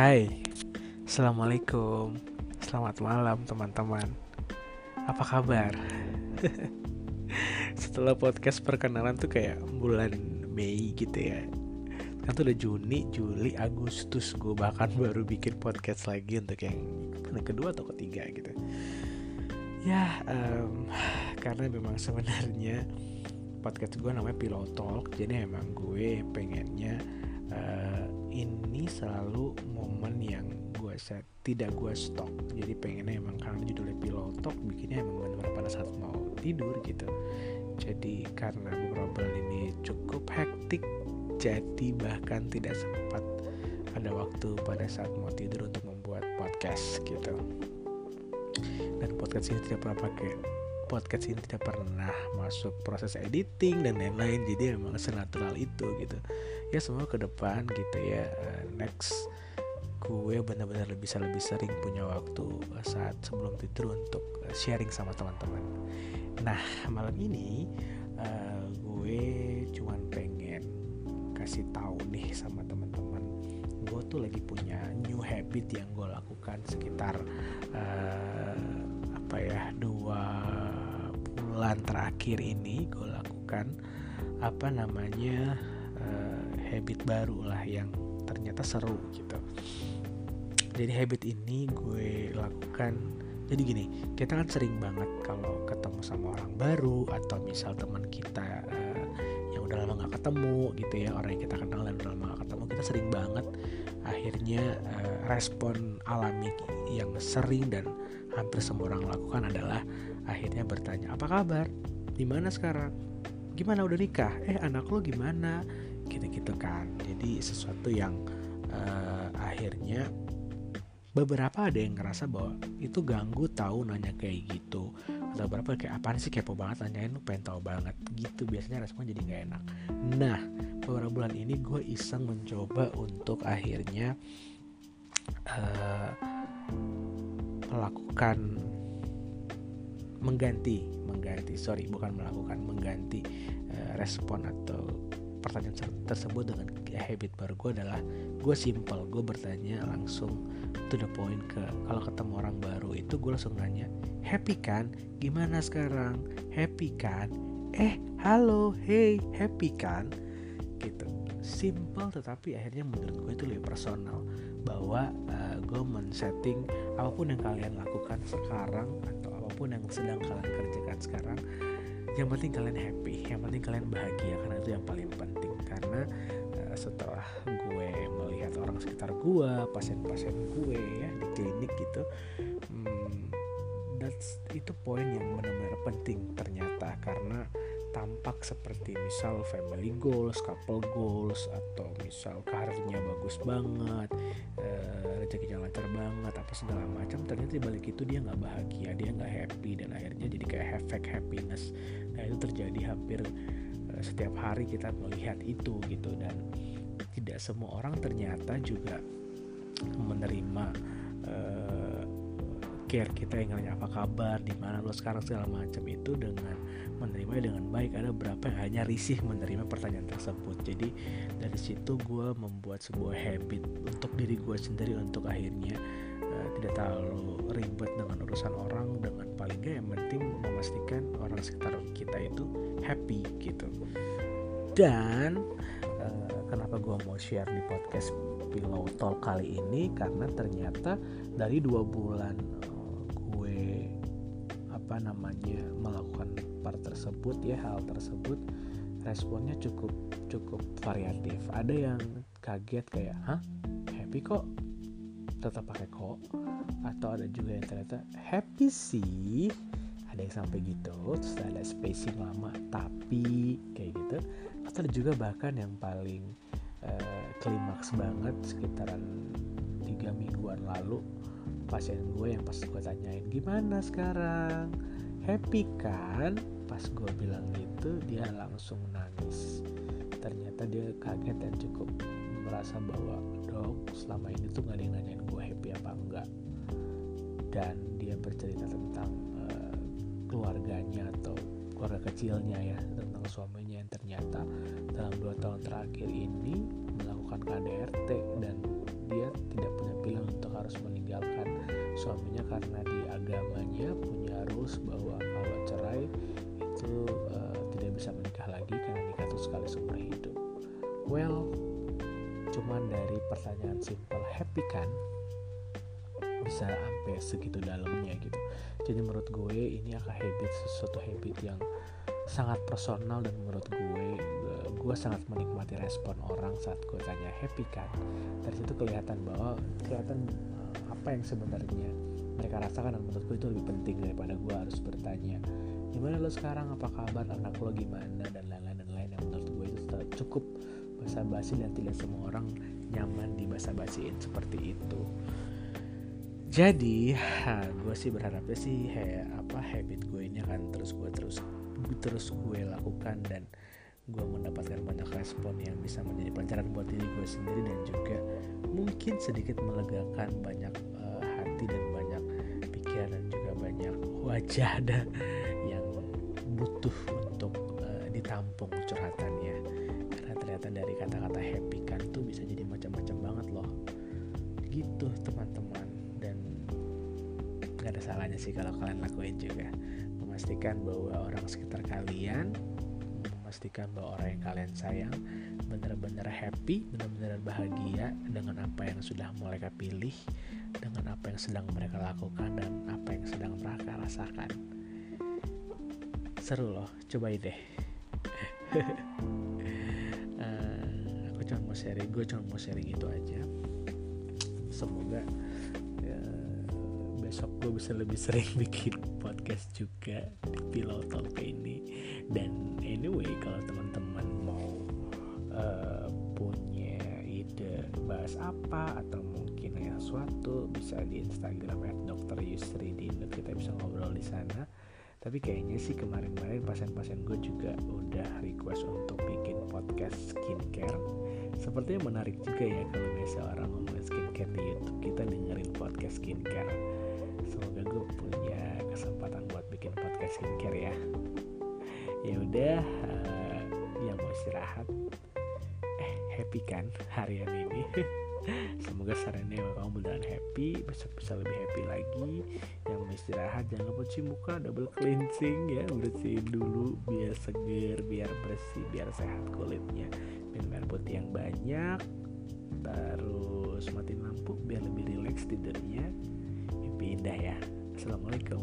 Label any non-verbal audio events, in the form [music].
Hai, Assalamualaikum. Selamat malam teman-teman. Apa kabar? [laughs] Setelah podcast perkenalan tuh kayak bulan Mei gitu ya. Kan tuh udah Juni, Juli, Agustus. Gue bahkan baru bikin podcast lagi untuk yang, kedua atau ketiga gitu. Ya, um, karena memang sebenarnya podcast gue namanya Pillow Talk Jadi emang gue pengennya uh, ini selalu momen yang gue set tidak gue stok jadi pengennya emang karena judulnya pillow talk bikinnya emang benar-benar pada saat mau tidur gitu. Jadi karena beberapa ini cukup hektik jadi bahkan tidak sempat ada waktu pada saat mau tidur untuk membuat podcast gitu. Dan podcast ini tidak pernah pakai podcast ini tidak pernah masuk proses editing dan lain-lain jadi emang senatural itu gitu ya semua ke depan gitu ya uh, next gue benar-benar bisa lebih sering punya waktu saat sebelum tidur untuk eh, sharing sama teman-teman. Nah malam ini gue cuman pengen kasih tahu nih sama teman-teman, gue tuh lagi punya new habit yang gue lakukan sekitar uh, apa ya dua bulan terakhir ini gue lakukan apa namanya uh, habit baru lah yang ternyata seru gitu. Jadi habit ini gue lakukan jadi gini kita kan sering banget kalau ketemu sama orang baru atau misal teman kita uh, yang udah lama gak ketemu gitu ya orang yang kita kenal dan udah lama gak ketemu kita sering banget akhirnya uh, respon alami yang sering dan hampir semua orang lakukan adalah akhirnya bertanya apa kabar? Di mana sekarang? Gimana udah nikah? Eh anak lo gimana? Gitu-gitu kan. Jadi sesuatu yang uh, akhirnya beberapa ada yang ngerasa bahwa itu ganggu tahu nanya kayak gitu. Atau beberapa kayak apaan sih? Kepo banget nanyain lu pengen tahu banget. Gitu. Biasanya respon jadi nggak enak. Nah beberapa bulan ini gue iseng mencoba untuk akhirnya uh, melakukan mengganti mengganti sorry bukan melakukan mengganti uh, respon atau pertanyaan tersebut dengan habit baru. Gue adalah gue simple gue bertanya langsung to the point ke kalau ketemu orang baru itu gue langsung nanya happy kan? Gimana sekarang? Happy kan? Eh halo hey happy kan? Gitu. Simple tetapi akhirnya menurut gue itu lebih personal. Bahwa uh, gue men-setting apa pun yang kalian lakukan sekarang apa pun yang sedang kalian kerjakan sekarang yang penting kalian happy yang penting kalian bahagia karena itu yang paling penting. Karena uh, setelah gue melihat orang sekitar gue pasien-pasien gue ya di klinik gitu hmm, that's itu poin yang benar-benar penting ternyata. Karena tampak seperti misal family goals, couple goals atau misal karirnya bagus banget, uh, rezekinya lancar banget, apa segala macam. Ternyata balik itu dia nggak bahagia, dia nggak happy dan akhirnya jadi kayak fake happiness. Nah itu terjadi hampir uh, setiap hari kita melihat itu gitu dan tidak semua orang ternyata juga menerima uh, care kita yang nanya apa kabar, di mana lo sekarang segala macam itu dengan menerima dengan baik. Ada berapa yang hanya risih menerima pertanyaan tersebut. Jadi dari situ gue membuat sebuah habit untuk diri gue sendiri untuk akhirnya uh, tidak terlalu ribet dengan urusan orang dengan paling gak yang penting memastikan orang sekitar kita itu happy gitu. Dan uh, kenapa gue mau share di podcast Pillow Talk kali ini? Karena ternyata dari dua bulan namanya melakukan part tersebut ya hal tersebut responnya cukup cukup variatif. Ada yang kaget kayak hah? Happy kok? Tetap pakai kok? Atau ada juga yang ternyata happy sih? Ada yang sampai gitu terus ada spacing lama tapi kayak gitu. Atau ada juga bahkan yang paling uh, klimaks banget sekitaran tiga mingguan lalu pasien gue yang pas gue tanyain gimana sekarang? Happy kan? Pas gue bilang gitu dia langsung nangis. Ternyata dia kaget dan cukup merasa bahwa dok selama ini tuh gak ada yang nanyain gue happy apa enggak. Dan dia bercerita tentang uh, keluarganya atau keluarga kecilnya ya tentang suaminya yang ternyata dalam dua tahun terakhir ini melakukan KDRT dan dia tidak punya pilihan untuk harus meninggalkan suaminya karena di agamanya punya rules bahwa kalau cerai itu uh, tidak bisa menikah lagi karena nikah itu sekali seumur hidup. Well, cuman dari pertanyaan simple happy kan bisa sampai segitu dalamnya gitu. Jadi menurut gue ini akan habit sesuatu habit yang sangat personal dan menurut gue gue sangat menikmati respon orang saat gue tanya happy kan dari situ kelihatan bahwa kelihatan uh, apa yang sebenarnya mereka rasakan dan menurut gue itu lebih penting daripada gue harus bertanya gimana lo sekarang? Apa kabar anak lo gimana? dan lain-lain dan lain yang menurut gue itu cukup bahasa basi dan tidak semua orang nyaman di bahasa basiin seperti itu. Jadi gue sih berharapnya sih he, apa habit gue ini akan terus gue terus terus gue lakukan dan gue mendapatkan banyak respon yang bisa menjadi pelajaran buat diri gue sendiri dan juga mungkin sedikit melegakan banyak uh, hati dan banyak pikiran dan juga banyak wajah [laughs] dan yang butuh untuk uh, ditampung curhatannya. Karena ternyata dari kata-kata happy kan tuh bisa jadi macam-macam banget loh. Gitu teman-teman. Dan gak ada salahnya sih kalau kalian lakuin juga memastikan bahwa orang sekitar kalian memastikan bahwa orang yang kalian sayang benar-benar happy, benar-benar bahagia dengan apa yang sudah mereka pilih, dengan apa yang sedang mereka lakukan dan apa yang sedang mereka rasakan. Seru loh, cobain deh. uh, [laughs] aku cuma mau sharing, gue cuma mau sharing itu aja. Semoga besok gue bisa lebih sering [laughs] bikin podcast juga di Pillow Talk ini. Dan anyway kalau teman-teman mau uh, punya ide bahas apa atau mungkin ya sesuatu bisa di Instagram at Dr. Yusri Dinut kita bisa ngobrol di sana. Tapi kayaknya sih kemarin-kemarin pasien-pasien gue juga udah request untuk bikin podcast skincare. Sepertinya menarik juga ya kalau biasa orang ngomongin skincare di YouTube. Kita dengerin podcast skincare semoga gue punya kesempatan buat bikin podcast skincare ya. Ya udah uh, ya mau istirahat. Eh happy kan harian ini? [laughs] Semoga sarannya kamu beneran happy besok bisa lebih happy lagi. Yang mau istirahat jangan lupa cuci muka double cleansing ya. Bersihin dulu biar seger biar bersih biar sehat kulitnya. Minum air putih yang banyak. Terus matiin lampu biar lebih rileks tidurnya mimpi indah ya. Assalamualaikum